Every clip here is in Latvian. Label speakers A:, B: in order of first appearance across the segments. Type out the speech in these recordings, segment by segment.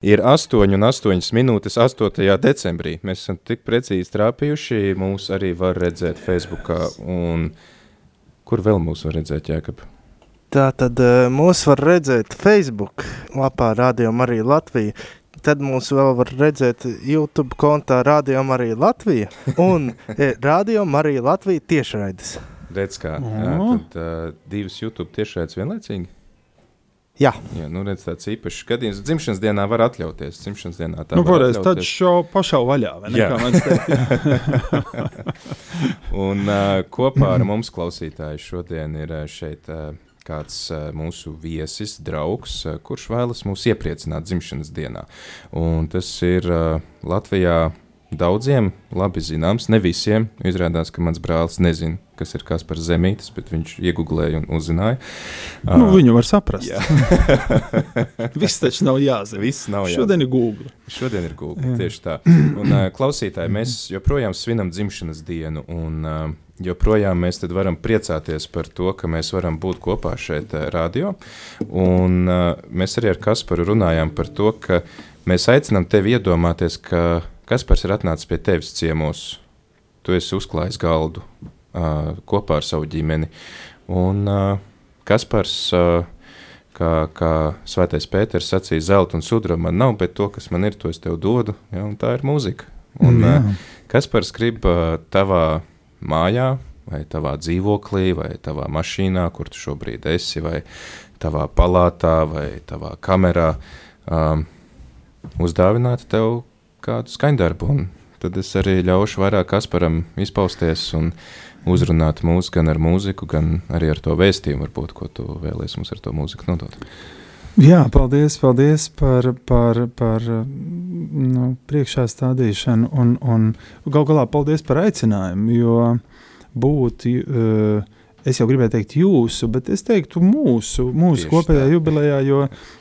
A: Ir 8 un 8 minūtes 8. decembrī. Mēs esam tik precīzi trāpījuši. Mūs arī var redzēt Facebook. Kur vēl mūs var redzēt, Jēkab?
B: Tā tad eh, mūs var redzēt Facebook lapā Radio Marija Latvija. Tad mūs vēl var redzēt YouTube kontā Radio Marija Latvija un eh, Radio Marija Latvija tiešraides.
A: Redz kā, jā, tad uh, divas YouTube tiešraides vienlaicīgi?
B: Jā,
A: Jā, nu redz, tāds īpašs gadījums. Dzimšanas dienā var atļauties. Dzimšanas dienā tā
C: Nu,
A: var
C: pareizi, tad šo pašā vaļā, vai ne?
A: Un uh, kopā ar mums klausītāji šodien ir šeit uh, kāds uh, mūsu viesis, draugs, uh, kurš vēlas mūs iepriecināt dzimšanas dienā. Un tas ir uh, Latvijā daudziem labi zināms, ne visiem. Izrādās, ka mans brālis nezina, kas ir kas par zemītes, bet viņš iegūlēja un uzzināja.
C: nu, viņu var saprast. Viss taču nav jāzina.
A: Viss nav jāzina.
C: Šodien ir Google.
A: Šodien ir gūta.
C: Jā.
A: Tieši tā. Un, uh, klausītāji, mēs joprojām svinam dzimšanas dienu. Un, uh, joprojām mēs varam priecāties par to, ka mēs varam būt kopā šeit, uh, radio. Un, uh, mēs arī ar Kasparu runājām par to, ka mēs aicinām tevi iedomāties, ka Kaspars ir atnācis pie tevis ciemos. Tu esi uzklājis galdu uh, kopā ar savu ģimeni. Un uh, Kaspars. Uh, kā, kā Svētais Pēters sacīja, zelta un sudraba man nav, bet to, kas man ir, to es tev dodu. Ja, tā ir mūzika. Un,
C: Jā.
A: uh, kas par grib uh, tavā mājā, vai tavā dzīvoklī, vai tavā mašīnā, kur tu šobrīd esi, vai tavā palātā, vai tavā kamerā, um, uzdāvināt tev kādu skaņdarbu. Tad es arī ļaušu vairāk Kasparam izpausties un uzrunāt mūs gan ar mūziku, gan arī ar to vēstījumu, varbūt, ko tu vēlies mums ar to mūziku nodot.
C: Jā, paldies, paldies par, par, par nu, priekšā stādīšanu. Un, un gal galā paldies par aicinājumu, jo būt, uh, es jau gribēju teikt jūsu, bet es teiktu mūsu, mūsu
A: Tieši
C: kopējā
A: tā.
C: jubilejā, jo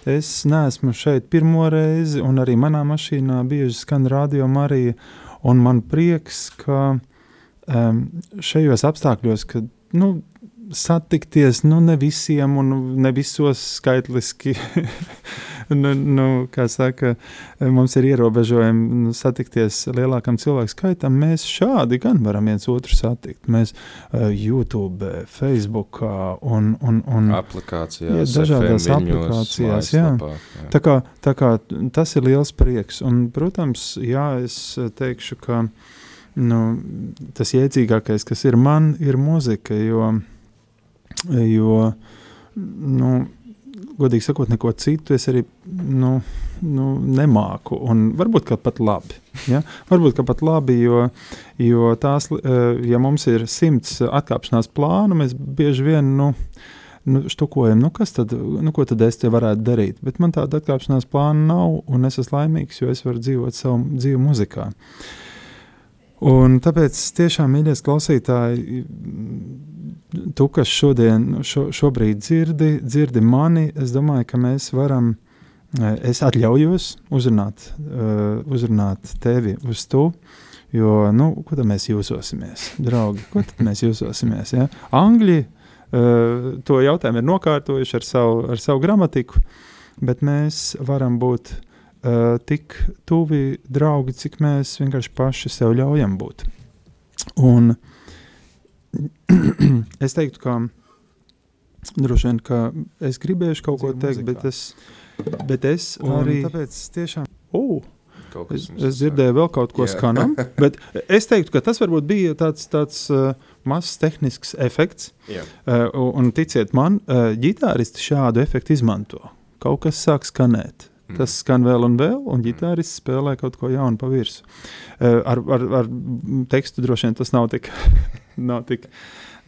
C: es neesmu šeit pirmo reizi, un arī manā mašīnā bieži skan radio Marija, un man prieks, ka um, šajos apstākļos, kad, nu, satikties, nu, ne visiem un ne visos skaitliski, nu, nu, kā saka, mums ir ierobežojumi satikties lielākam cilvēku skaitam, mēs šādi gan varam viens otru satikt. Mēs uh, YouTube, Facebook un, un, un
A: aplikācijās,
C: Jā, dažādās
A: FM
C: aplikācijās, jā.
A: mājaslapā, jā.
C: Tā kā, tā kā tas ir liels prieks. Un, protams, jā, es teikšu, ka nu, tas jēdzīgākais, kas ir man, ir muzika. Jo, jo nu, godīgi sakot, neko citu es arī nu, nu, nemāku. Un varbūt pat labi. Ja? Varbūt pat labi, jo, jo tās, eh, ja mums ir simts atkāpšanās plānu, mēs bieži vien. Nu, nu, štukojam, nu, kas tad, nu, ko tad es te varētu darīt. Bet man tāda atkāpšanās plāna nav, un es esmu laimīgs, jo es varu dzīvot savu dzīvi muzikā. Un tāpēc tiešām, mīļie klausītāji, tu, kas šodien, šo, šobrīd dzirdi, dzirdi mani, es domāju, ka mēs varam, eh, es atļaujos uzrunāt, uh, uzrunāt tevi uz tu, jo, nu, ko tad mēs jūsosimies, draugi, ko tad mēs jūsosimies, ja? Angļi uh, to jautājumu ir nokārtojuši ar savu, ar savu gramatiku, bet mēs varam būt uh, tik tuvi draugi, cik mēs vienkārši paši sev ļaujam būt. Un es teiktu, ka droši vien, ka es gribēšu kaut ko teikt, bet es, bet es
A: Un
C: arī tāpēc tiešām. Oh,
A: Kaut
C: Es, es dzirdēju vēl kaut ko skanam, bet es teiktu, ka tas varbūt bija tāds, tāds uh, mazs tehnisks efekts.
A: Jā.
C: Uh, un ticiet man, uh, ģitāristi šādu efektu izmanto. Kaut kas sāk skanēt.
A: Mm.
C: Tas skan vēl un vēl, un ģitārists spēlē kaut ko jaunu pa virsmu. Uh, ar, ar, ar tekstu droši vien tas nav tik, nav tik,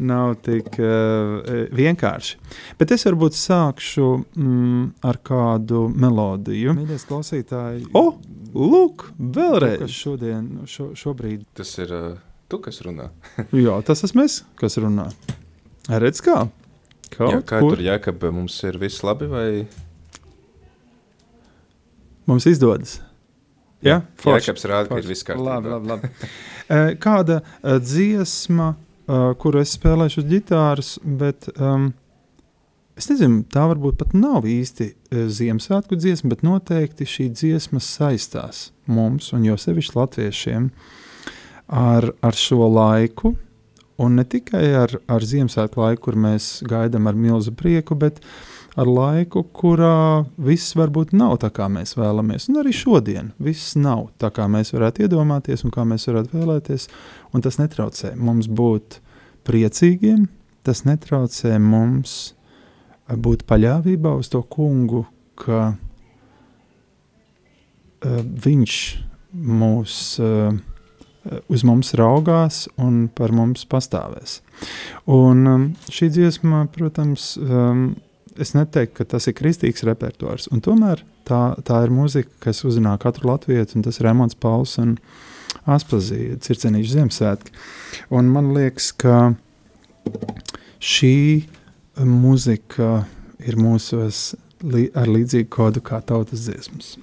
C: nav tik uh, vienkārši. Bet es varbūt sākšu mm, ar kādu melodiju. Mīļie klausītāji, o, lūk, vēlreiz! Kas šodien, šo, šobrīd,
A: Tas ir uh, tu, kas runā.
C: jā, tas esmu es, kas runā. Redz kā? Kaut
A: Jā, kā
C: kur
A: tur jākab, mums ir viss labi vai?
C: Mums izdodas. Jā, forši.
A: Jākabs rāda, ka ir viss kārtībā.
C: Labi, labi, labi. Eh, Kāda eh, dziesma, eh, kuru es spēlēšu uz ģitāras, bet um, Es nezinu, tā varbūt pat nav īsti Ziemassvētku dziesma, bet noteikti šī dziesma saistās mums, un jo sevišķi latviešiem, ar, ar šo laiku. Un ne tikai ar, ar Ziemassvētku laiku, kur mēs gaidām ar milzu prieku, bet ar laiku, kurā viss varbūt nav tā, kā mēs vēlamies. Un arī šodien viss nav tā, kā mēs varētu iedomāties un kā mēs varētu vēlēties. Un tas netraucē mums būt priecīgiem, tas netraucē mums būt paļāvībā uz to kungu, ka uh, viņš mūs, uh, uz mums raugās un par mums pastāvēs. Un um, šī dziesma, protams, um, es neteiktu, ka tas ir kristīgs repertuārs, tomēr tā, tā ir mūzika, kas uzrunā katru latvietu, un tas ir Remons Pauls un Aspazīja, Circenīša Ziemassvētki. Un man liekas, ka šī muzika ir mūsos ar līdzīgu kodu kā tautas dziesmas.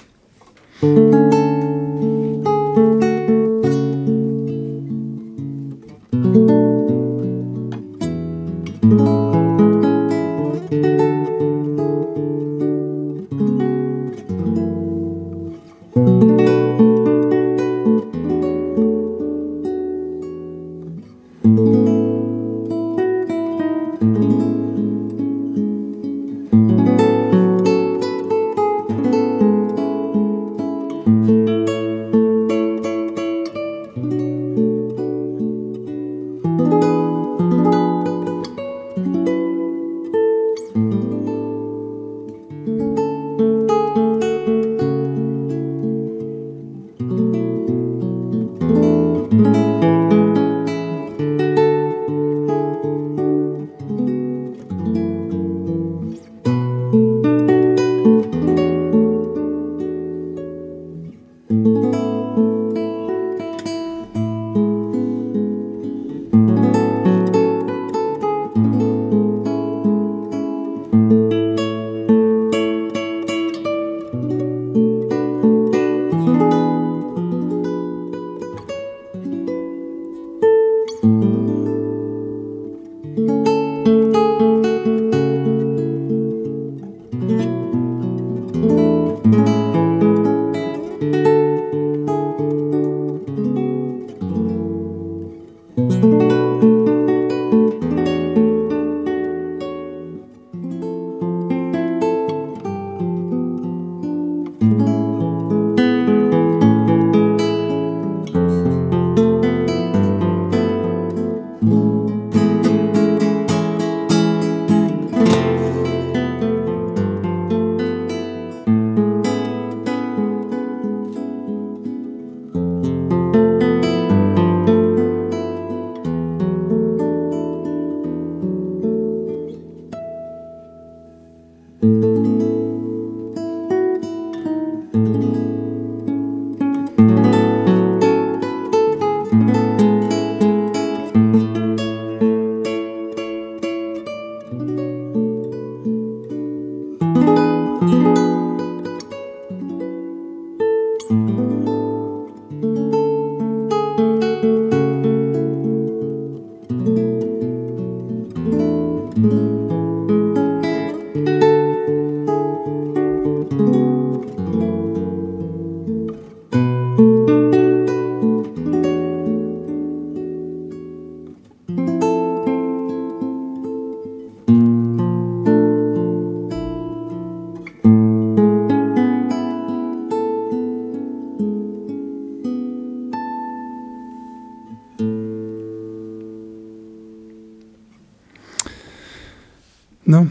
C: Nu,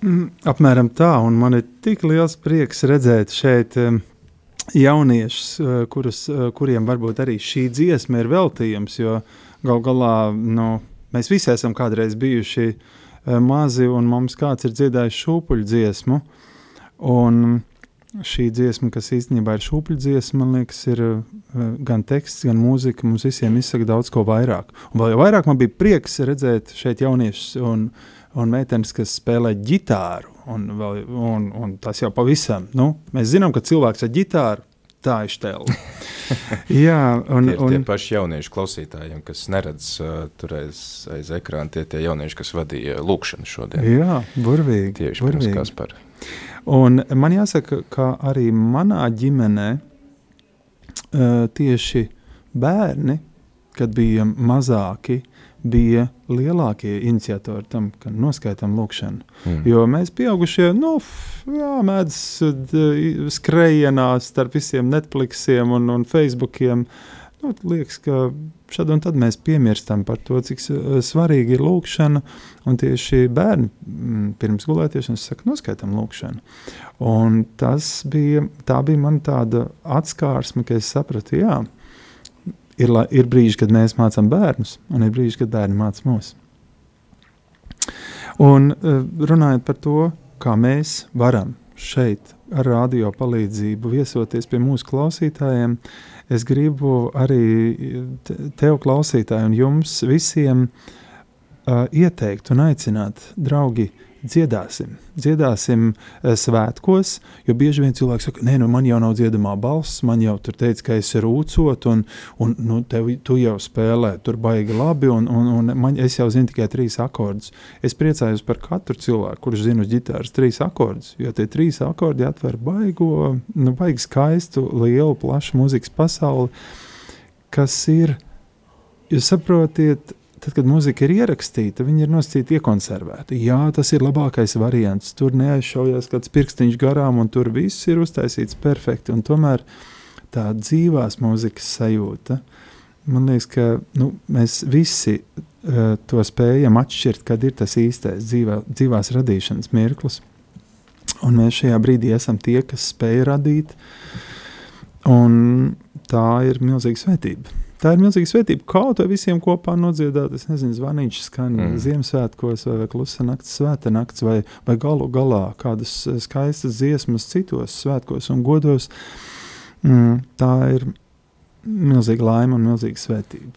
C: mm, apmēram tā, un man ir tik liels prieks redzēt šeit jauniešus, eh, kurus, eh, kuriem varbūt arī šī dziesma ir veltījums, jo gal galā nu, mēs visi esam kādreiz bijuši eh, mazi, un mums kāds ir dziedājis šūpuļu dziesmu, un šī dziesma, kas īstenībā ir šūpuļu dziesma, man liekas, ir gan teksts, gan mūzika, mums visiem izsaka daudz ko vairāk. Un vēl jau vairāk man bija prieks redzēt šeit jauniešus un un meitenes, kas spēlē ģitāru. Un, vēl, un, un tas jau pavisam. Nu, mēs zinām, ka cilvēks ar ģitāru tā iztēle. Jā, un,
A: tie,
C: un
A: tie paši jaunieši klausītājiem, kas neredz uh, tur aiz, aiz ekrāna, tie tie jaunieši, kas vadīja lūkšanu šodien.
C: Jā, burvīgi.
A: Tieši
C: burvīgi.
A: pirms Kaspara.
C: Un man jāsaka, ka arī manā ģimenē uh, tieši bērni, kad bija mazāki, bija lielākie iniciatori tam, ka noskaitām lūkšanu.
A: Mm.
C: Jo mēs, pieaugušie, nu, jā, mēdz skrejienās starp visiem Netflixiem un, un Facebookiem. Nu, liekas, ka šad un tad mēs piemirstam par to, cik svarīgi ir lūkšana. Un tieši bērni mm, pirms gulētiešanas saka, noskaitām lūkšanu. Un tas bija, tā bija man tāda atskārsme, ka es sapratu, jā, ir, ir brīži, kad mēs mācām bērnus, un ir brīži, kad bērni māca mūs. Un eh, runājot par to, kā mēs varam šeit ar radio palīdzību viesoties pie mūsu klausītājiem, es gribu arī te- tev, klausītāji, un jums visiem uh, ieteikt un aicināt, draugi, dziedāsim. Dziedāsim uh, svētkos, jo bieži vien cilvēks saka, nē, nu man jau nav dziedamā balss, man jau tur teica, ka es rūcot, un, un nu, tev, tu jau spēlē, tur baigi labi, un, un, un man, es jau zinu tikai trīs akordus. Es priecājos par katru cilvēku, kurš zina uz ģitāras trīs akordus, jo tie trīs akordi atver baigo, nu, baigi skaistu, lielu, plašu mūzikas pasauli, kas ir, jūs saprotiet, tad, kad mūzika ir ierakstīta, viņa ir nosacīta, iekonservēta. Jā, tas ir labākais variants. Tur neaizšaujās kāds pirkstiņš garām, un tur viss ir uztaisīts perfekti. Tomēr tā dzīvās mūzikas sajūta, man liekas, ka nu, mēs visi uh, to spējam atšķirt, kad ir tas īstais dzīvā, dzīvās radīšanas mirklis. Un mēs šajā brīdī esam tie, kas spēj radīt, un tā ir milzīga svētība. Tā ir milzīga svētība. Kaut vai visiem kopā nodziedāt, es nezinu, zvanīšu skan
A: Mm.
C: Ziemassvētkos, vai, vai klusa nakts, svēta nakts, vai, vai galu galā kādas eh, skaistas dziesmas citos svētkos un godos. Mm, tā ir milzīga laime un milzīga svētība.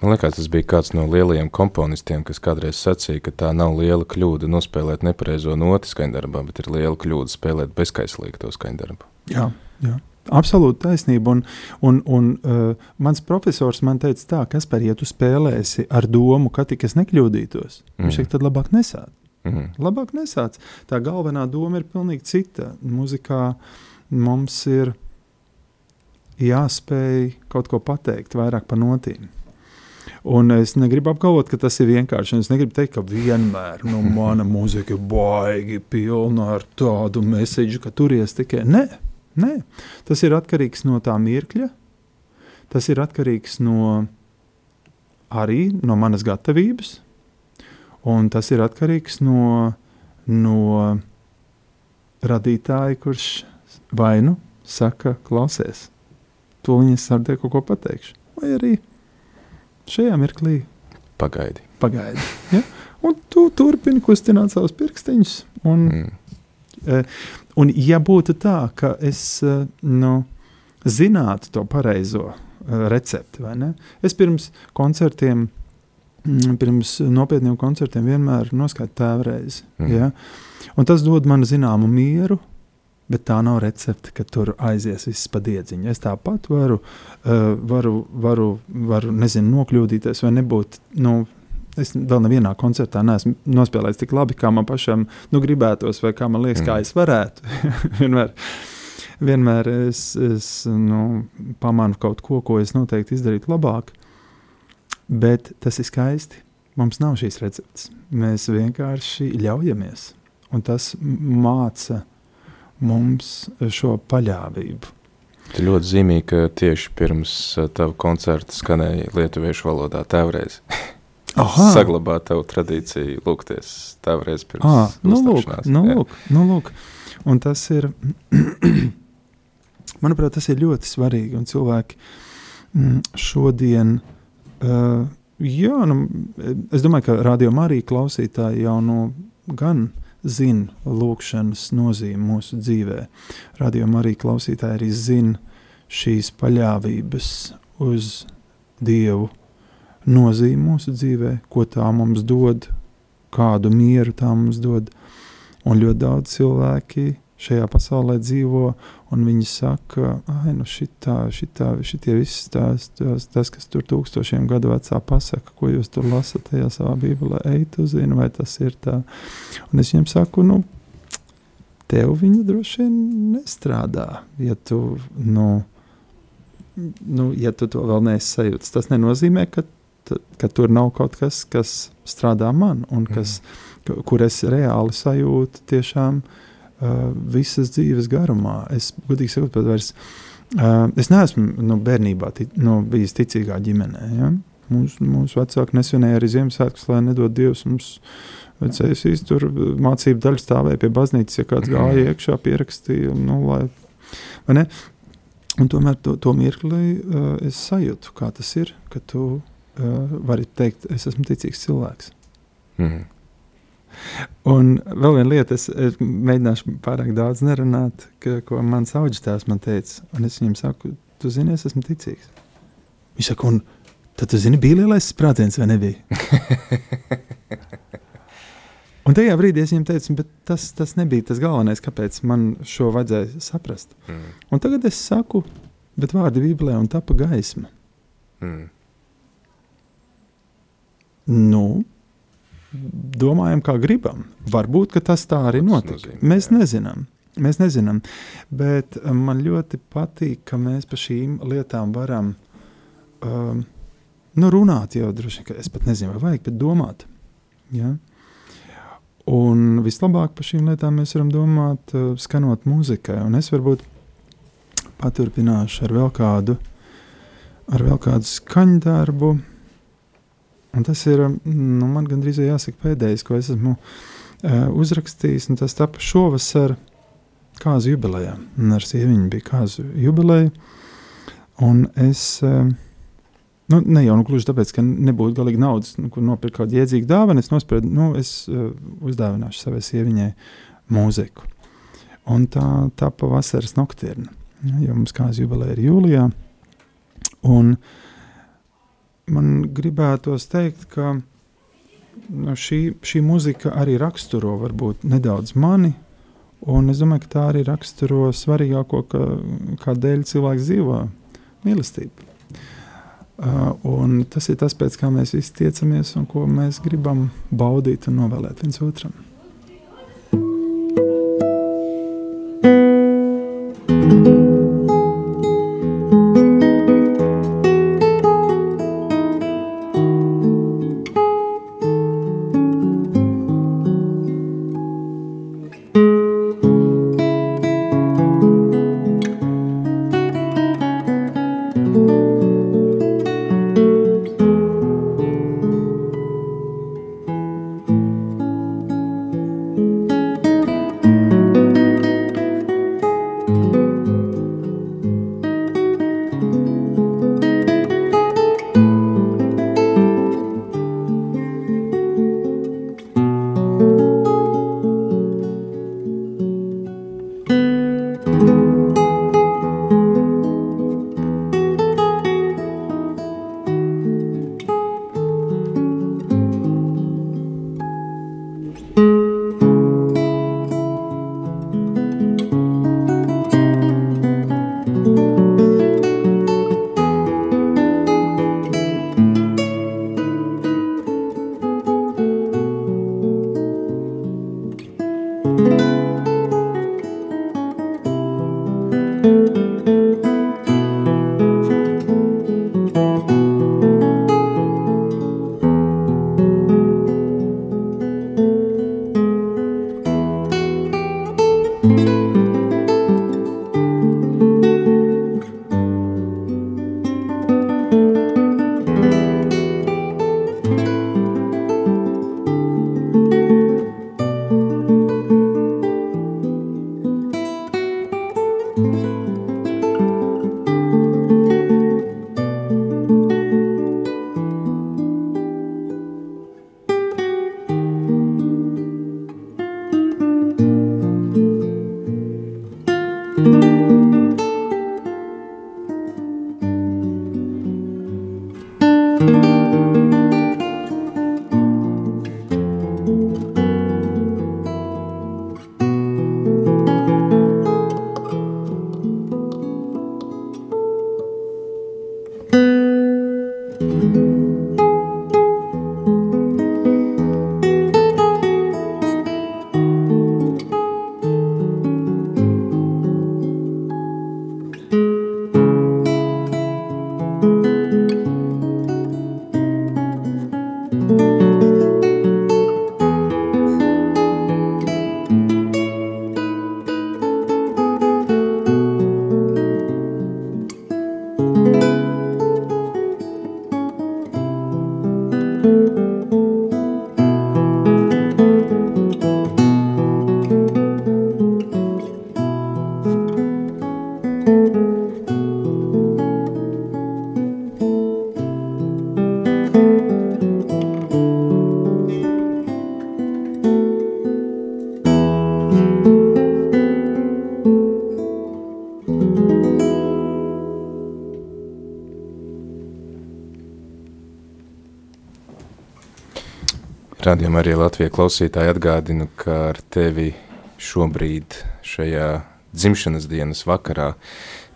A: Man liekas, tas bija kāds no lielajiem komponistiem, kas kādreiz sacīja, ka tā nav liela kļūda nospēlēt nepareizo noti skaņdarbā, bet ir liela kļūda spēlēt bezskaislīgi to skaņdarbu.
C: Jā, jā. Absolūti taisnība. Un, un, un uh, mans profesors man teica, tā, kas par ja tu spēlēsi ar domu, ka tik es nekļūdītos. Mm. Viņš
A: Mhm.
C: teica, tad labāk nesāc.
A: Mhm.
C: Labāk nesāc. Tā galvenā doma ir pilnīgi cita. Mūzikā mums ir jāspēj kaut ko pateikt vairāk par notīm. Un es negribu apgalvot, ka tas ir vienkārši. Es negribu teikt, ka vienmēr nu, mana mūzika ir baigi pilna ar tādu mēsīju, ka turies tikai. Nē, nē, tas ir atkarīgs no tā mirkļa. Tas ir atkarīgs no arī no manas gatavības, un tas ir atkarīgs no, no radītāja, kurš vai nu saka, klausies, to viņas ar te kaut ko pateikšu, vai arī šajā mirklī
A: Pagaidi.
C: pagaidi. Ja? Un tu turpini kustināt savus pirkstiņus. Un,
A: Mm.
C: Un ja būtu tā, ka es eh, nu, zinātu to pareizo eh, recepti, vai ne? Es pirms koncertiem, mm, pirms nopietniem koncertiem vienmēr noskaitu tēvreizi.
A: Mhm.
C: Ja? Un tas dod man zināmu mieru. Bet tā nav recepte, ka tur aizies viss pa diedziņu. Es tāpat varu, uh, varu, varu, varu nezinu, nokļūdīties vai nebūt. Nu, Es vēl nevienā koncertā neesmu nospēlējis tik labi, kā man pašam nu, gribētos, vai kā man liekas, mm. kā es varētu. vienmēr, vienmēr es, es nu, pamanu kaut ko, ko es noteikti izdarītu labāk. Bet tas ir skaisti. Mums nav šīs receptes. Mēs vienkārši ļaujamies. Un tas māca mums šo paļāvību.
A: Tas ļoti zīmīgi, ka tieši pirms uh, tava koncerta skanēja lietuviešu valodā tēvreiz. Saglabāt tavu tradīciju, lūgties tēvreiz pirms
C: Ah, nu, lūk, nu, lūk, nu, lūk. Un tas ir, manuprāt, tas ir ļoti svarīgi. Un cilvēki mm, šodien, uh, jā, nu, es domāju, ka radio arī klausītāji jau no gan zina lūkšanas nozīmi mūsu dzīvē. Radio arī klausītāji arī zina šīs paļāvības uz Dievu nozīmi mūsu dzīvē, ko tā mums dod, kādu mieru tā mums dod. Un ļoti daudz cilvēki šajā pasaulē dzīvo, un viņi saka, ah, nu šitā, šitā, šitie visi tās, tās, tas, kas tur tūkstošiem gadu vecā pasaka, ko jūs tur lasat tajā savā bībelē, ej, tu zini, vai tas ir tā. Un es viņiem saku, nu, tev viņa droši vien nestrādā, ja tu, nu, nu ja tu to vēl neesi sajūts. Tas nenozīmē, ka, ka tur nav kaut kas, kas strādā man, un kas, mm. kur es reāli sajūtu tiešām uh, visas dzīves garumā. Es godīgi sakot, pat vairs. Uh, es neesmu no nu, bērnībā tic, no, nu, bijis ticīgā ģimenē. Ja? Mūsu, mūsu vecāki nesvinēja arī Ziemassvētkus, lai nedod Dievs mums vecais tur mācību daļu stāvēja pie baznīcas, ja kāds gāja iekšā, pierakstīja. Nu, lai, Un tomēr to, to mirkli uh, es sajūtu, kā tas ir, ka tu uh, vari teikt, es esmu ticīgs cilvēks. Mm. Un vēl viena lieta, es, es mēģināšu pārāk daudz nerunāt, ka, ko mans audzētājs man teica. Un es viņam saku, tu zini, es esmu ticīgs. Viņš saka, un tad tu zini, bija lielais sprādziens vai nebija? un tajā brīdī es viņam teicu, bet tas, tas nebija tas galvenais, kāpēc man šo vajadzēja saprast. Mm. Un tagad es saku, bet vārdi Bībelē un tapa gaisma. Mm. Nu, domājam, kā gribam. Varbūt tas tā arī notika. Mēs nezinām. Mēs nezinām. Bet um, man ļoti patīk, ka mēs par šīm lietām varam um, nu, runāt. Jau droši vien, es pat nezinu, vai vajag, bet domāt. Ja? Un vislabāk par šīm lietām mēs varam domāt, uh, skanot muzikai. Un es varbūt paturpināšu ar vēl kādu, ar vēl kādu skaņdarbu. Un tas ir nu, man gandrīz jāsaka pēdējais, ko es esmu uh, uzrakstījis. Tas tapu šovasar kāzu jubilejā. Un ar sieviņu bija kāzu jubileja. Un es, uh, nu, ne jau nu, gluži tāpēc, ka nebūtu galīgi naudas, nu, kur nopirkt kādu iedzīgu dāvanu, es nospriedu, nu, es uh, uzdāvināšu savai sieviņai mūziku. Un tā tapa vasaras noktirna, jo mums kāzu jubileja ir jūlijā. Un, uh, man gribētos teikt, ka nu, šī, šī muzika arī raksturo varbūt nedaudz mani. Un es domāju, ka tā arī raksturo svarīgāko, ka, kādēļ cilvēks dzīvo - mīlestību. Uh, tas ir tas, pēc kā mēs visi tiecamies un ko mēs gribam baudīt un novēlēt viens otram.
A: Radījumā arī Latvijas klausītāji atgādinu, ka ar tevi šobrīd šajā dzimšanas dienas vakarā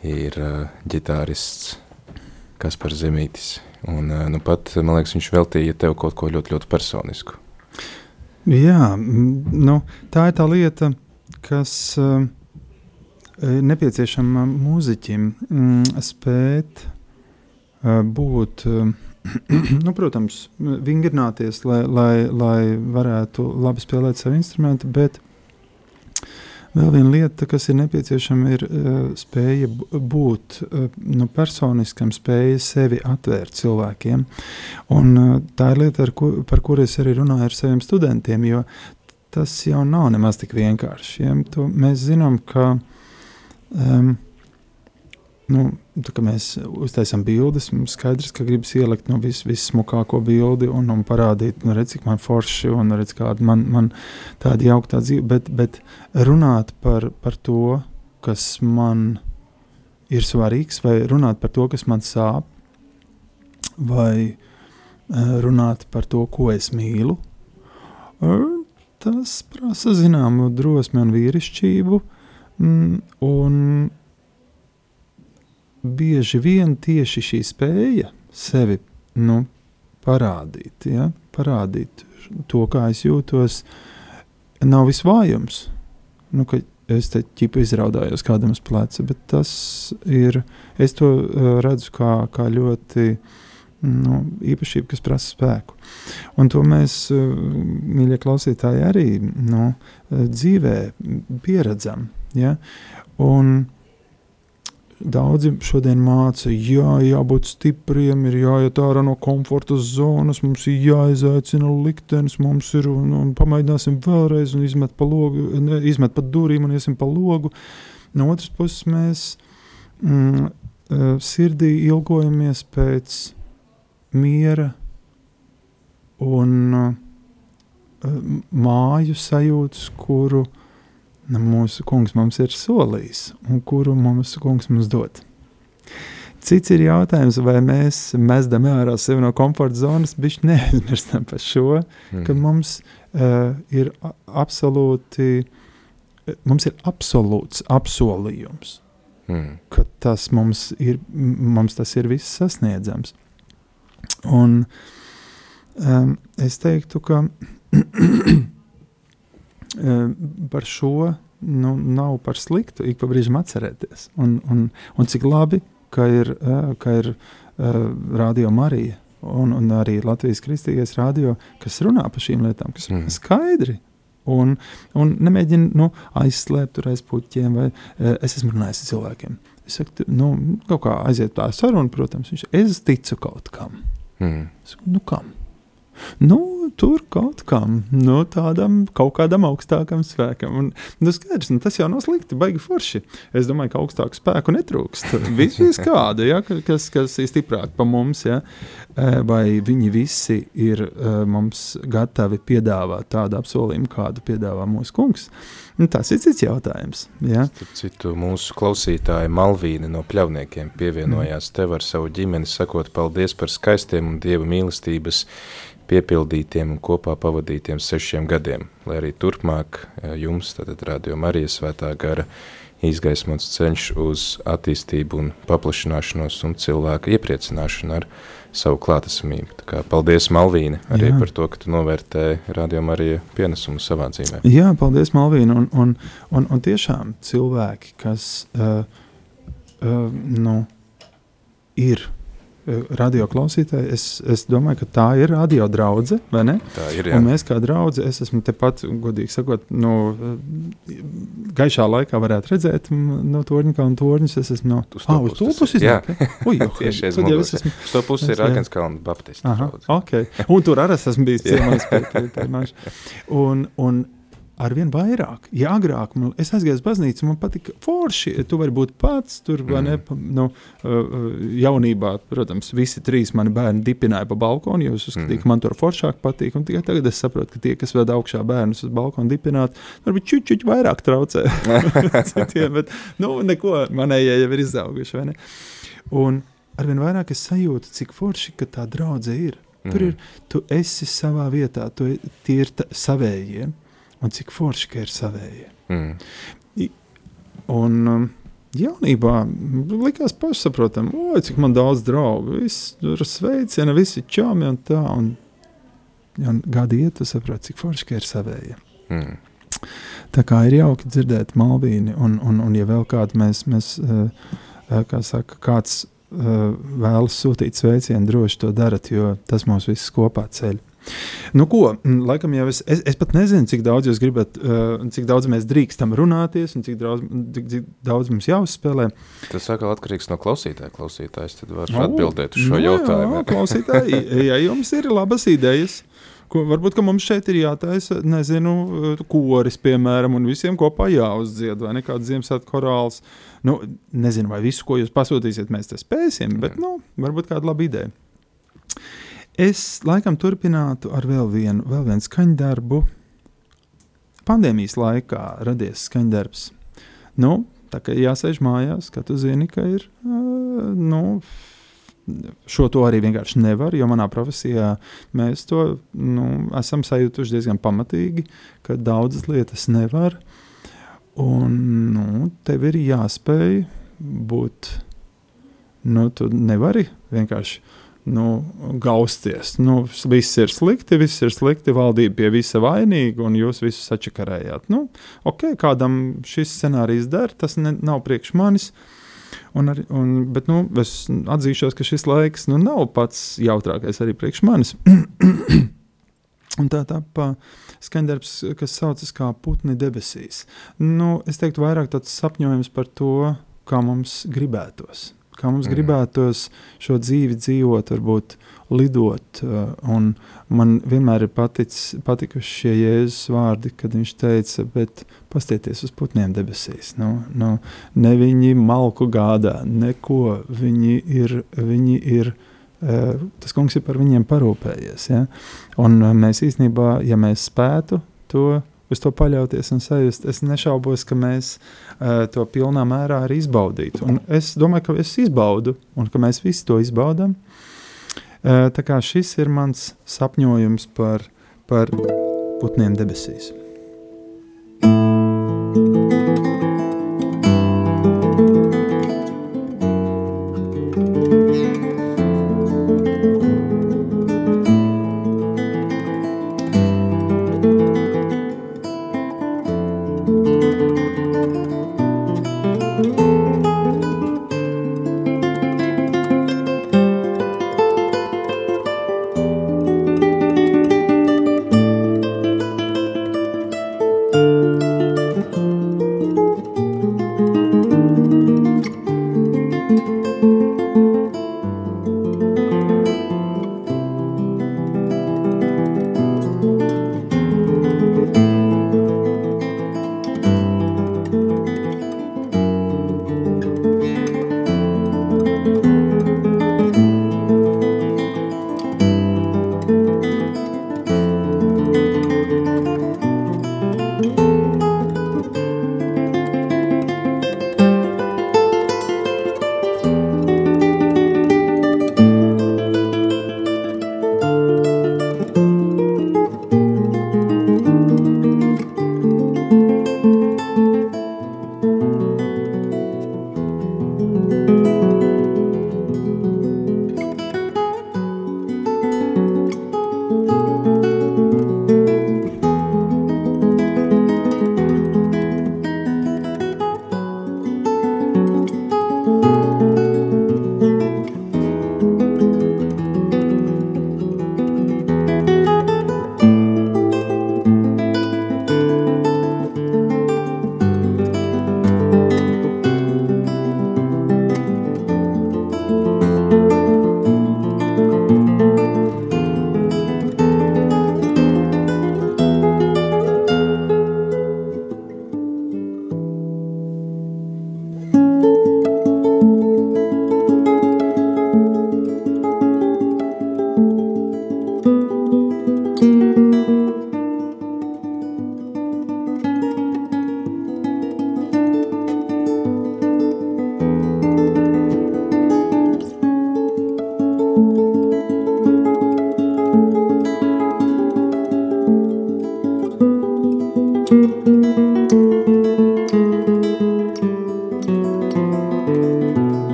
A: ir uh, ģitārists Kaspars Zemītis. Un, uh, nu pat, man liekas, viņš veltīja tev kaut ko ļoti, ļoti personisku.
C: Jā, nu, tā ir tā lieta, kas uh, ir nepieciešama mūziķim mm, spēt uh, būt. Uh, nu, protams, vingrināties, lai, lai, lai varētu labi spēlēt savu instrumentu, bet vēl viena lieta, kas ir nepieciešama, ir uh, spēja būt uh, nu, personiskam, spēja sevi atvērt cilvēkiem. Un, uh, tā ir lieta, ku, par kuru es arī runāju ar saviem studentiem, jo tas jau nav nemaz tik vienkārši. Ja? To mēs zinām, ka um, nu, tā, mēs uztaisām bildes. Mums skaidrs, ka gribas ielikt nu, vis, vissmukāko bildi un, un parādīt, nu, redz, cik man forši un redz, kāda man, man tāda jauktā dzīve. Bet, bet runāt par, par to, kas man ir svarīgs, vai runāt par to, kas man sāp, vai runāt par to, ko es mīlu, tas prasa zināmu drosmi un vīrišķību. Mm, un bieži vien tieši šī spēja sevi nu, parādīt, ja? parādīt to, kā es jūtos, nav visvājums. Nu, es te ķipu izraudājos kādam uz pleca, bet tas ir, es to uh, redzu kā, kā ļoti nu, īpašību, kas prasa spēku. Un to mēs, uh, mīļie klausītāji, arī nu, dzīvē pieredzam. Ja? Un, Daudzi šodien māca, jā, jābūt stipriem, ir jāiet ārā no komforta zonas, mums ir jāizaicina liktenis, mums ir un, un pamēģināsim vēlreiz un izmet pa, logu, ne, izmet pa durvīm un iesim pa logu. No otras puses mēs mm, eh, sirdī ilgojamies pēc miera un uh, māju sajūtas, kuru mūsu kungs mums ir solījis un kuru mūsu kungs mums dod. Cits ir jautājums, vai mēs mezdam ārā sevi no komforta zonas, bet neaizmirstam par šo, mm. ka mums uh, ir absolūti, mums ir absolūts apsolījums, mm. ka tas mums ir, mums tas ir viss sasniedzams. Un um, es teiktu, ka par šo nu, nav par sliktu ik pa brīžam atcerēties. Un, un, un cik labi, ka ir, ka ir Radio Marija un, un arī Latvijas kristīgais radio, kas runā par šīm lietām, kas ir mm. skaidri. Un, un nemēģina nu, aizslēpt tur aiz puķiem, vai es esmu runājis ar cilvēkiem. Es saku, nu, kaut kā aiziet tā saruna, protams, viņš es ticu kaut kam. Mm. Es saku, nu kam? Nu, tur kaut kam, nu, tādam kaut kādam augstākam spēkam. Un, nu, skaidrs, nu, tas jau nav slikti, baigi forši. Es domāju, ka augstāku spēku netrūkst. Visi kāda, ja, kas, kas ir stiprāk par mums, ja, vai viņi visi ir mums gatavi piedāvāt tādu apsolījumu, kādu piedāvā mūsu kungs. Nu, tas ir cits jautājums. Ja?
A: Starp citu, mūsu klausītāja Malvīna no pļavniekiem pievienojās mm. tev ar savu ģimeni, sakot paldies par skaistiem un dieva mīlestības piepildītiem un kopā pavadītiem sešiem gadiem, lai arī turpmāk eh, jums, tātad Radio Marijas svētā gara, izgaismots ceļš uz attīstību un paplašināšanos un cilvēka iepriecināšanu ar savu klātesamību. Tā kā paldies, Malvīne, arī Jā. par to, ka tu novērtēji Radio Marija pienesumu savā dzīvē.
C: Jā, paldies, Malvīne, un, un, un, un tiešām cilvēki, kas uh, uh, nu, ir radio klausītāji, es, es domāju, ka tā ir radio draudzene, vai ne?
A: Tā ir. Jā.
C: Un mēs kā draugi, es esmu tepat, godīgi sakot, no gaišā laikā varētu redzēt no torņa un torņus. Es esmu no
A: ah, uz to pusi.
C: Jā, Ui, okay.
A: tieši aiz muguras. Esmu... Uz to pusi ir Agenskalna baptistu
C: draudze. Okay. Un tur arī esmu bijis ciemās un, un ar vien vairāk. Ja agrāk man, es aizgāju uz baznīcu, man patika forši, tu vari būt pats tur, mm. ne, nu, uh, uh, jaunībā, protams, visi trīs mani bērni dipināja pa balkonu, jo es uzskatīju, mm. ka man tur foršāk patīk, un tikai tagad es saprotu, ka tie, kas ved augšā bērnus uz balkonu dipināt, varbūt čuķuķi vairāk traucē citiem, bet, nu, neko, manējie jau ir izauguši, vai ne? Un arvien vairāk es sajūtu, cik forši, ka tā draudze ir. Mm. Tur ir, tu esi savā vietā, tu, tie ir savējie, un cik forši, ka ir savējie. Mm. Un um, jaunībā likās pašsaprotam, oi, cik man daudz draugu, viss tur sveiciena, visi čāmi un tā, un, un gadi iet, tu saproti, cik forši, ka ir savējie. Mm. Tā kā ir jauki dzirdēt malvīni, un, un, un ja vēl kādu mēs, mēs kā saka, kāds vēlas sūtīt sveicienu, droši to darat, jo tas mūs visus kopā ceļ. Nu, ko, laikam jau es, es, es pat nezinu, cik daudz jūs gribat, uh, cik daudz mēs drīkstam runāties un cik daudz, cik, cik daudz mums jāuzspēlē.
A: Tas atkal atkarīgs no klausītāja. Klausītājs tad var no, atbildēt uz šo no, nu jautājumu.
C: Jā, klausītāji, ja jums ir labas idejas, Ko, varbūt mums šeit ir jātaisa, nezinu, koris, piemēram, un visiem kopā jāuzdzied, vai nekāds Ziemassvētku korāls. Nu, nezinu, vai visu, ko jūs pasūtīsiet, mēs spēsim, bet, nu, varbūt kāda laba ideja. Es laikam turpinātu ar vēl vienu, vēl vienu skaņdarbu. Pandēmijas laikā radies skaņdarbs. Nu, tā kā jāsēž mājās, ka tu zini, ka ir, uh, nu, šo to arī vienkārši nevar, jo manā profesijā mēs to nu, esam sajutuši diezgan pamatīgi, ka daudzas lietas nevar. Un nu, tev ir jāspēj būt. Nu, tu nevari vienkārši nu, gausties. Nu, viss ir slikti, viss ir slikti, valdība pie visa vainīga, un jūs visu sačakarējāt. Nu, ok, kādam šis scenārijs der, tas ne, nav priekš manis. Un arī, un, bet nu, es atzīšos, ka šis laiks nu, nav pats jautrākais arī priekš manis. un tā tā pa skaņdarbs, kas saucas kā putni debesīs. Nu, es teiktu, vairāk tāds sapņojums par to, kā mums gribētos. Kā mums mm. gribētos šo dzīvi dzīvot, varbūt lidot. Uh, un man vienmēr ir paticis, patikuši šie jēzus vārdi, kad viņš teica, bet pastieties uz putniem debesīs. Nu, nu, ne viņi malku gādā, neko. Viņi ir, viņi ir uh, tas kungs ir par viņiem parūpējies. Ja? Un uh, mēs īstenībā, ja mēs spētu to uz to paļauties un sajust. Es nešaubos, ka mēs uh, to pilnā mērā arī izbaudītu. Un es domāju, ka es izbaudu un ka mēs visi to izbaudām. Tā kā šis ir mans sapņojums par, par putniem debesīs.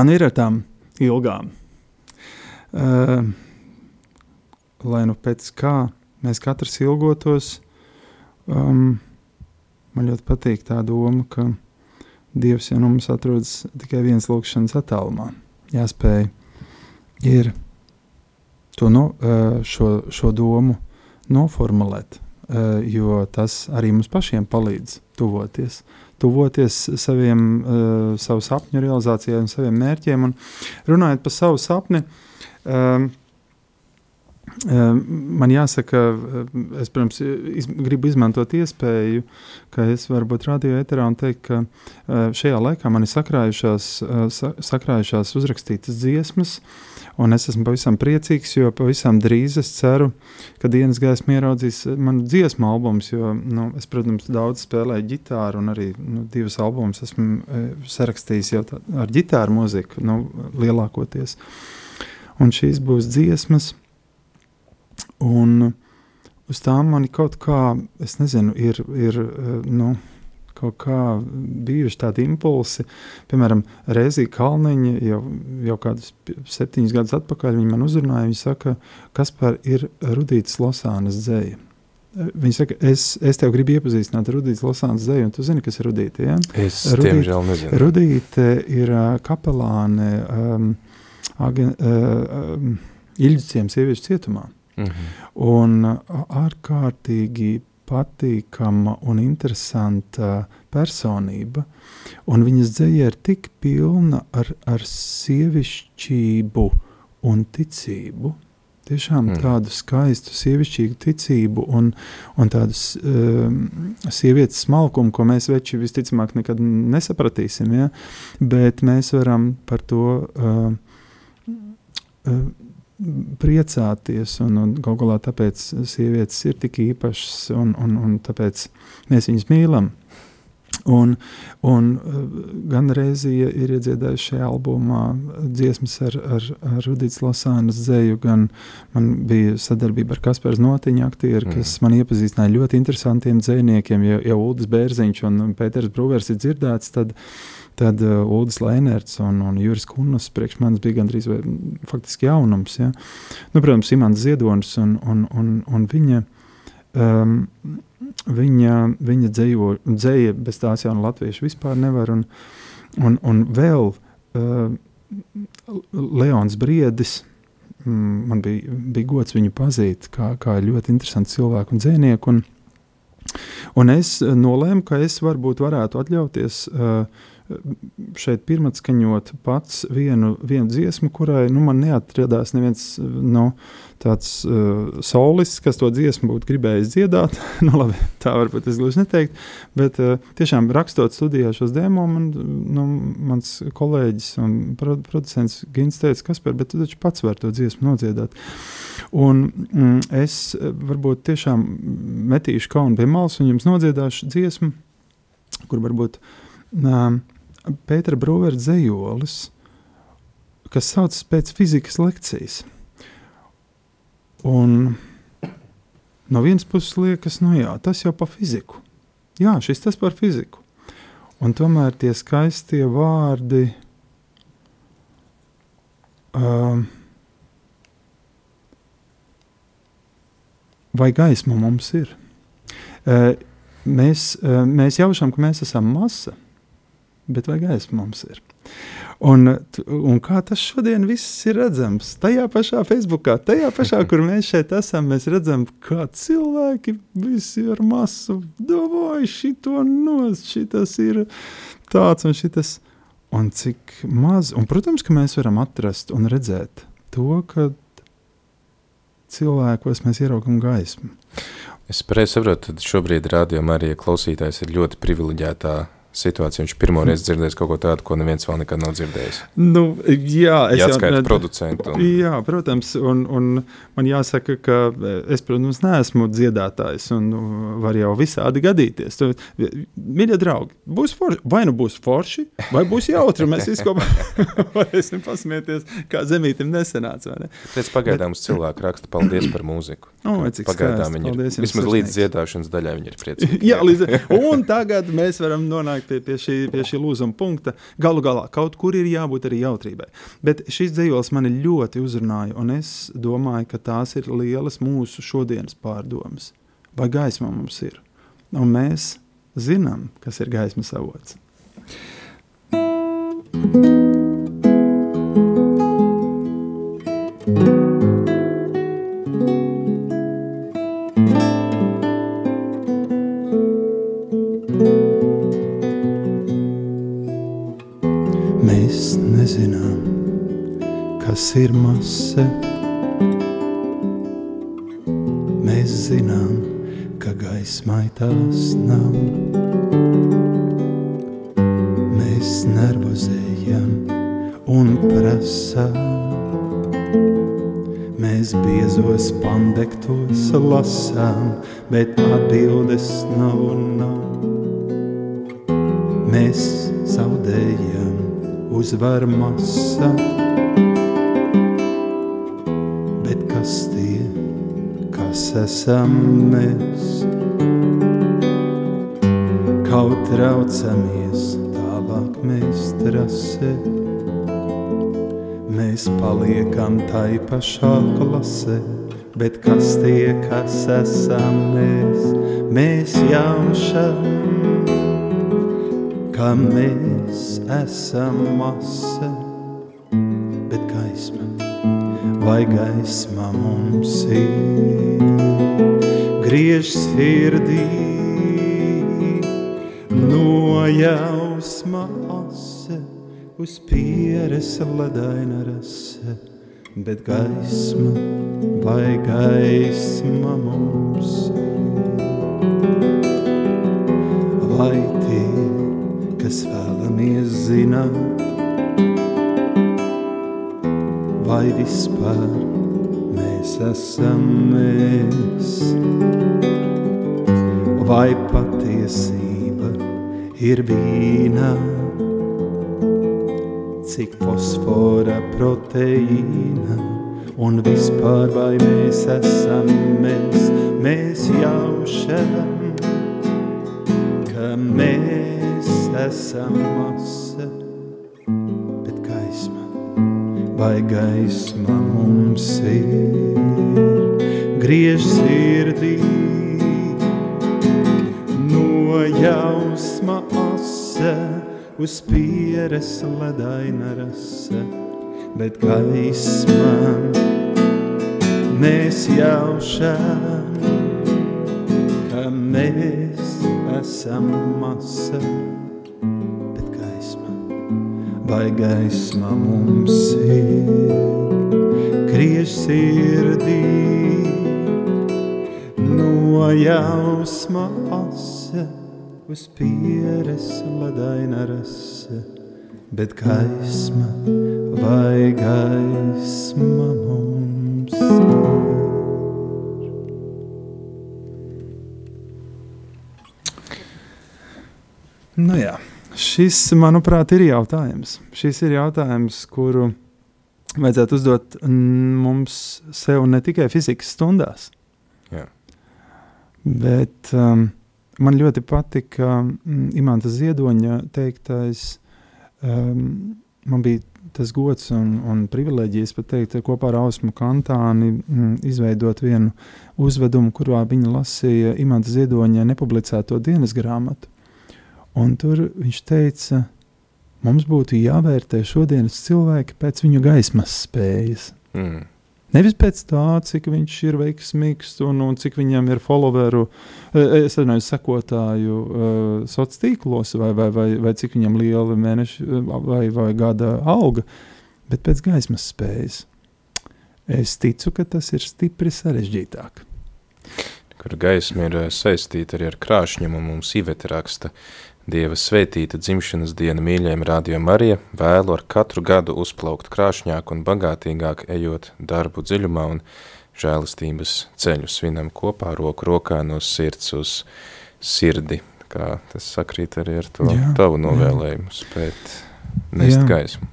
C: Tā nu ir ar tām ilgām. Uh, lai nu pēc kā mēs katrs ilgotos, um, man ļoti patīk tā doma, ka Dievs jau nu mums atrodas tikai viens lūkšanas attālumā. Jāspēj ir to no, šo, šo domu noformulēt, jo tas arī mums pašiem palīdz tuvoties. Tuvoties saviem, savu sapņu realizācijai un saviem mērķiem. Un runājot par savu sapni, Man jāsaka, es protams, iz, gribu izmantot iespēju, ka es varu būt radio eterā un teikt, ka šajā laikā man ir sakrājušās, sakrājušās uzrakstītas dziesmas, un es esmu pavisam priecīgs, jo pavisam drīz es ceru, ka dienas gaisma ieraudzīs manu dziesmu albumus, jo nu, es, protams, daudz spēlēju ģitāru un arī nu, divas albumus esmu sarakstījis jau tā, ar ģitāru mūziku, nu, lielākoties. Un šīs būs dziesmas, Un uz tām man kaut kā, es nezinu, ir, ir nu, kaut kā bijuši tādi impulsi. Piemēram, Reizī Kalniņa jau, jau kādus septiņus gadus atpakaļ viņa man uzrunāja. Viņa saka, kas par ir Rudītas Losānas dzēja. Viņa saka, es, es tev gribu iepazīstināt ar Rudītas Losānas dzēju, un tu zini, kas ir Rudīta, ja?
A: Es, Rudīte, diemžēl, nezinu.
C: Rudīte ir uh, kapelāne um, agen, uh, um, Iļģiciem sieviešu cietumā. Mhm. Un ārkārtīgi patīkama un interesanta personība. Un viņas dzēja ir tik pilna ar, ar sievišķību un ticību. Tiešām mm. tādu skaistu sievišķīgu ticību un, un tādu um, sievietes smalkumu, ko mēs veči visticamāk nekad nesapratīsim. Ja? Bet mēs varam par to uh, uh, priecāties, un, un galu galā tāpēc sievietes ir tik īpašas, un, un, un tāpēc mēs viņus mīlam. Un, un gan Reizija ir iedziedājusi šajā albumā dziesmas ar, ar, ar Rudītas Losānas dzēju, gan man bija sadarbība ar Kasparu Notiņu aktieru, mm. kas man iepazīstināja ļoti interesantiem dzējniekiem, ja, ja Uldis Bērziņš un Pēters Brūvers ir dzirdēts, tad uh, Tad uh, Ulris Lēnerts un, un Juris Kunas priekš manis bija gandrīz vai, faktiski jaunums. Ja? Nu, protams, Imants Ziedonis un, un, un, un viņa. Um, viņa, viņa dzējo, dzēja bez tās jau no latviešu vispār nevar. Un, un, un vēl uh, Leons Briedis, man bija, bija gods viņu pazīt, kā, kā ļoti interesantu cilvēku un dzēnieku. Un, un es nolēmu, ka es varbūt varētu atļauties uh, šeit pirmatskaņot pats vienu, vienu dziesmu, kurai nu, man neatradās neviens nu, tāds uh, solists, kas to dziesmu būtu gribējis dziedāt. nu, labi, tā varbūt es gluži neteiktu, bet uh, tiešām rakstot studijā šos demo, man, nu, mans kolēģis un producents Gins teica, kas par, bet tu taču pats vari to dziesmu nodziedāt. Un mm, es varbūt tiešām metīšu kaunu pie malas un jums nodziedāšu dziesmu, kur varbūt um, Pētera Brūvera dzējolis, kas saucas pēc fizikas lekcijas. Un no vienas puses liekas, nu jā, tas jau par fiziku. Jā, šis tas par fiziku. Un tomēr tie skaistie vārdi uh, vai gaisma mums ir? Uh, mēs, uh, mēs jaušam, ka mēs esam masa bet vai gaisma mums ir? Un, un kā tas šodien viss ir redzams? Tajā pašā Facebookā, tajā pašā, kur mēs šeit esam, mēs redzam, kā cilvēki visi ar masu domāju, šito nos, šitas ir tāds un šitas. Un cik maz, un protams, ka mēs varam atrast un redzēt to, ka cilvēkos mēs ieraugam gaismu.
A: Es pareizi saprotu, ka šobrīd rādījumā arī klausītājs ir ļoti privileģētā situācija. Viņš pirmo reizi dzirdējis kaut ko tādu, ko neviens vēl nekad nav dzirdējis.
C: Nu, jā, es
A: jau producentu. Un...
C: Jā, protams, un, un man jāsaka, ka es, protams, neesmu dziedātājs un var jau visādi gadīties. Mīļie draugi, būs forši, vai nu būs forši, vai būs jautri, mēs visi kopā varēsim pasmieties, kā zemītim nesenāca. Ne?
A: Pēc pagaidām uz cilvēku raksta paldies par mūziku.
C: O, pagaidām
A: viņi ir, vismaz līdz dziedāšanas daļai viņi ir priecīgi.
C: jā, līdz, un tagad mēs varam nonākt
D: nonāk pie, pie, šī, pie šī lūzuma punkta. Galu galā kaut kur ir jābūt arī jautrībai. Bet šis dzīslis mani ļoti uzrunāja, un es domāju, ka tās ir lielas mūsu šodienas pārdomas. Vai gaisma mums ir? Un mēs zinām, kas ir gaismas avots. thank you
C: masa. Mēs zinām, ka gaismai tās nav. Mēs nervozējam un prasām. Mēs biezos pandektos lasām, bet atbildes nav un nav. Mēs zaudējam uzvar masa. Esam mēs. Kaut traucamies, tālāk mēs trasē. Mēs paliekam tai pašā klasē, bet kas tie, kas esam mēs? Mēs jaušam, ka mēs esam masa, bet gaisma vai gaisma mums ir griež sirdī no jausma ase uz pieres ledaina rase, bet gaisma vai gaisma mums. Vai tie, kas vēlamies zināt, vai vispār esam mēs. Vai patiesība ir vīna, cik fosfora proteīna, un vispār vai mēs esam mēs, mēs jaušam, ka mēs esam masa, vai gaisma mums ir, griež sirdī, jausma ase, uz pieres ledaina rase, bet gaismā mēs jaušam, ka mēs esam masa, gaisma, vai gaisma mums ir, griež sirdī, no jausma ase, uz pieres ledaina rase, bet gaisma vai gaisma mums ir.
D: Nu jā, šis, manuprāt, ir jautājums. Šis ir jautājums, kuru vajadzētu uzdot mums sev ne tikai fizikas stundās,
A: Jā.
D: bet um, man ļoti patika mm, Imants Ziedoņa teiktais. Um, man bija tas gods un, un privilēģijas pat teikt, kopā ar Ausmu Kantāni mm, izveidot vienu uzvedumu, kurā viņa lasīja Imants Ziedoņa nepublicēto dienas grāmatu. Un tur viņš teica, mums būtu jāvērtē šodienas cilvēki pēc viņu gaismas spējas.
A: Mm.
D: Nevis pēc tā, cik viņš ir veiksmīgs un, un cik viņam ir followeru, e, e, es nezinu, sekotāju uh, sociālos tīklos, vai, vai, vai, vai cik viņam liela mēneša vai, vai gada alga, bet pēc gaismas spējas. Es ticu, ka tas ir stipri sarežģītāk.
A: Kur gaisma ir saistīta arī ar krāšņumu, mums Iveta raksta, uh, Dieva svētīta dzimšanas diena mīļajiem Radio Marija vēlu ar katru gadu uzplaukt krāšņāk un bagātīgāk ejot darbu dziļumā un žēlistības ceļu svinam kopā roku rokā no sirds uz sirdi, kā tas sakrīt arī ar to jā, tavu novēlējumu jā. spēt nest jā. gaismu.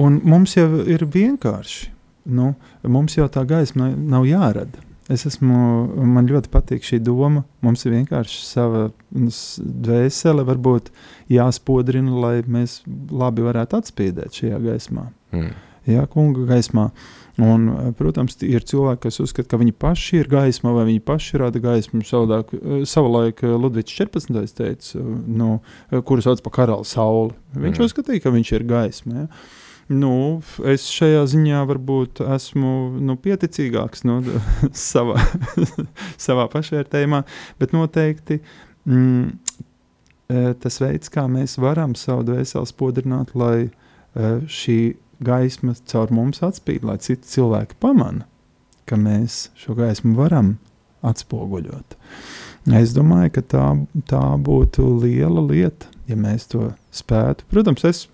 D: Un mums jau ir vienkārši, nu, mums jau tā gaisma nav jārada.
C: Es esmu, man ļoti patīk šī doma. Mums ir vienkārši sava dvēsele, varbūt jāspodrina, lai mēs labi varētu atspīdēt šajā gaismā. Mm. Jā, kunga gaismā. Un, protams, ir cilvēki, kas uzskata, ka viņi paši ir gaisma, vai viņi paši rada gaismu. Savādāk, savulaik Ludvigs 14. teica, nu, kuru sauc par karalu sauli. Viņš mm. uzskatīja, ka viņš ir gaisma. Ja? Nu, es šajā ziņā varbūt esmu nu, pieticīgāks nu, savā, savā pašvērtējumā, bet noteikti mm, e, tas veids, kā mēs varam savu dvēseli spodrināt, lai uh, šī gaisma caur mums atspīd, lai citi cilvēki pamana, ka mēs šo gaismu varam atspoguļot. Es domāju, ka tā, tā būtu liela lieta, ja mēs to spētu. Protams, es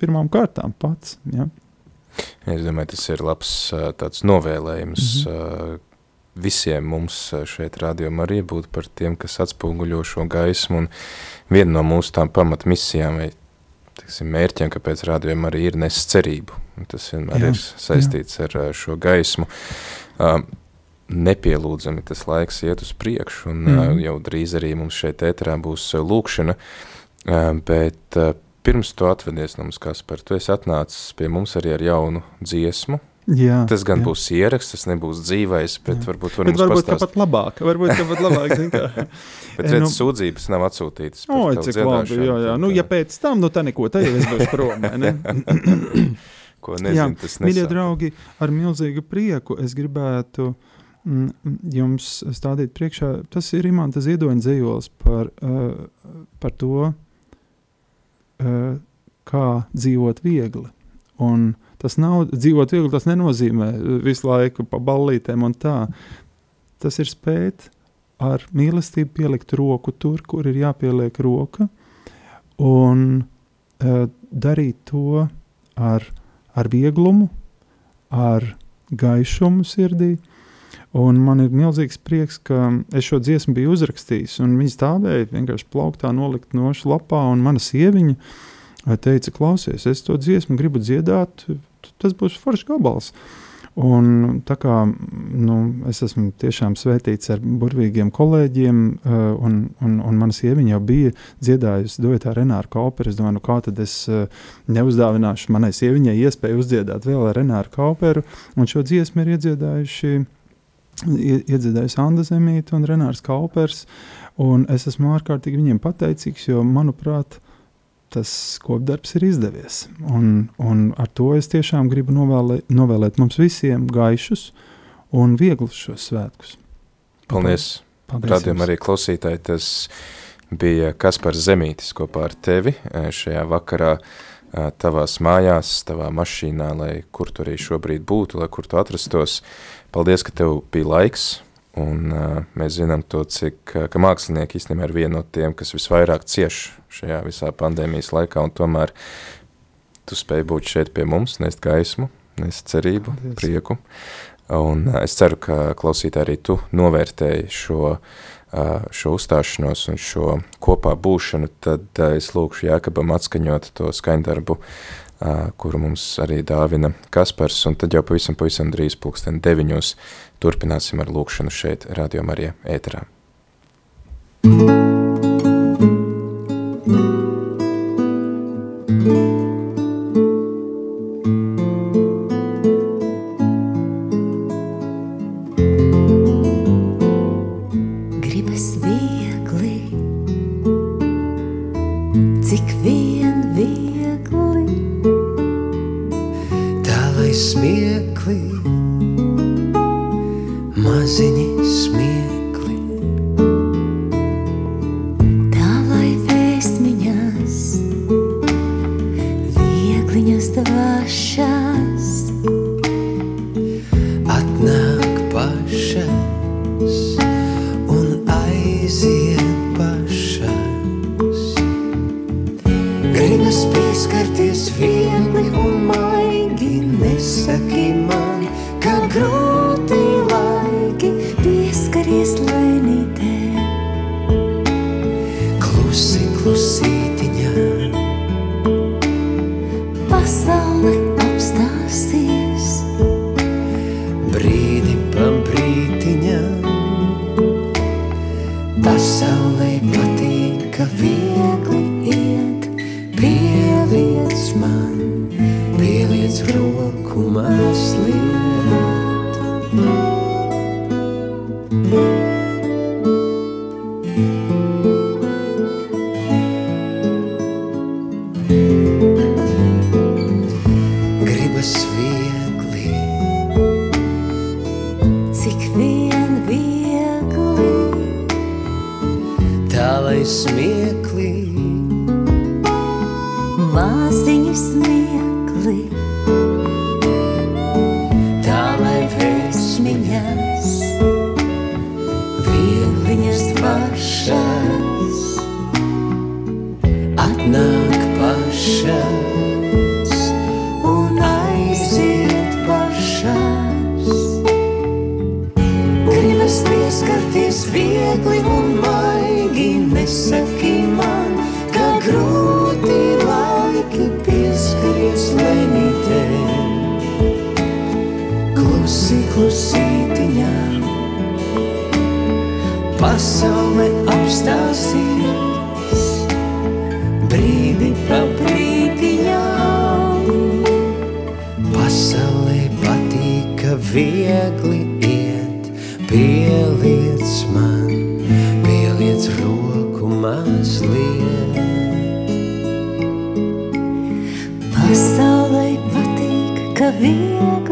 C: pirmām kārtām pats. Ja?
A: Es domāju, tas ir labs tāds novēlējums mm -hmm. visiem mums šeit rādījumā arī būt par tiem, kas atspoguļo šo gaismu un viena no mūsu tām pamatmisijām vai tiksim, mērķiem, kāpēc rādījumā arī ir nes cerību. Tas vienmēr jā, ir saistīts jā. ar šo gaismu. Uh, nepielūdzami tas laiks iet uz priekšu, un mm. jau drīz arī mums šeit ēterā būs lūkšana, bet pirms tu atvedies no mums, Kaspar, tu esi atnācis pie mums arī ar jaunu dziesmu.
C: Jā,
A: tas gan
C: jā.
A: būs ieraksts, tas nebūs dzīvais, bet jā. varbūt var
C: bet varbūt tāpat labāk. Varbūt tāpat labāk, zin kā.
A: bet redz, nu, sūdzības nav atsūtītas.
C: O, cik labi, jā, jā. Nu, ja pēc tam, nu tā neko, tā jau es būšu prom, ne?
A: Ko nezinu, jā, tas nesāk.
C: Mīļie draugi, ar milzīgu prieku es gribētu mm, jums stādīt priekšā, tas ir Imanta Ziedoņa dzējols par, uh, par to, Eh, kā dzīvot viegli. Un tas nav dzīvot viegli, tas nenozīmē visu laiku pa ballītēm un tā. Tas ir spēt ar mīlestību pielikt roku tur, kur ir jāpieliek roka, un uh, darīt to ar, ar vieglumu, ar gaišumu sirdī. Un man ir milzīgs prieks, ka es šo dziesmu biju uzrakstījis, un viņi stāvēja vienkārši plauktā, nolikt nošu lapā, un mana sieviņa teica, klausies, es to dziesmu gribu dziedāt, tas būs foršs gabals. Un, kā nu, es esmu tiešām svētīts ar burvīgiem kolēģiem, un, un, un mana sieviņa jau bija dziedājusi duetā Renāru Kauperu. Es domāju, nu, kā tad es neuzdāvināšu manai sieviņai iespēju uzdziedāt vēl ar Renāru Kauperu, un šo dziesmu ir iedziedājuši iedziedājis Anna Zemīte un Renārs Kaupers. Un es esmu ārkārtīgi viņiem pateicīgs, jo, manuprāt, tas kopdarbs ir izdevies. Un, un ar to es tiešām gribu novēlēt, novēlēt mums visiem gaišus un vieglus šos svētkus.
A: Paldies! Paldies Radījumam arī klausītāji, tas bija Kaspars Zemītis kopā ar tevi eh, šajā vakarā eh, tavās mājās, tavā mašīnā, lai kur tu arī šobrīd būtu, lai kur tu atrastos. Paldies, ka tev bija laiks, un uh, mēs zinām to, cik, ka mākslinieki īstenībā ir viena no tiem, kas visvairāk cieš šajā visā pandēmijas laikā, tomēr tu spēj būt šeit pie mums, nest gaismu, nest cerību, Paldies. prieku, un uh, es ceru, ka klausītāji arī tu novērtēji šo, uh, šo uzstāšanos un šo kopā būšanu, tad uh, es lūkšu Jākabam atskaņot to skaņdarbu, kuru mums arī dāvina Kaspars, un tad jau pavisam, pavisam drīz pulksten deviņos turpināsim ar lūkšanu šeit Radio Marija ēterā.
E: Brīdi pa brītiņā glāziņu smīt. spēki pieskaries lēnītē,
F: klusi klusītiņā. Pasaule apstāsīs brīdi pa brīdiņā. Pasaulē patīk, ka viegli iet pielīt. The.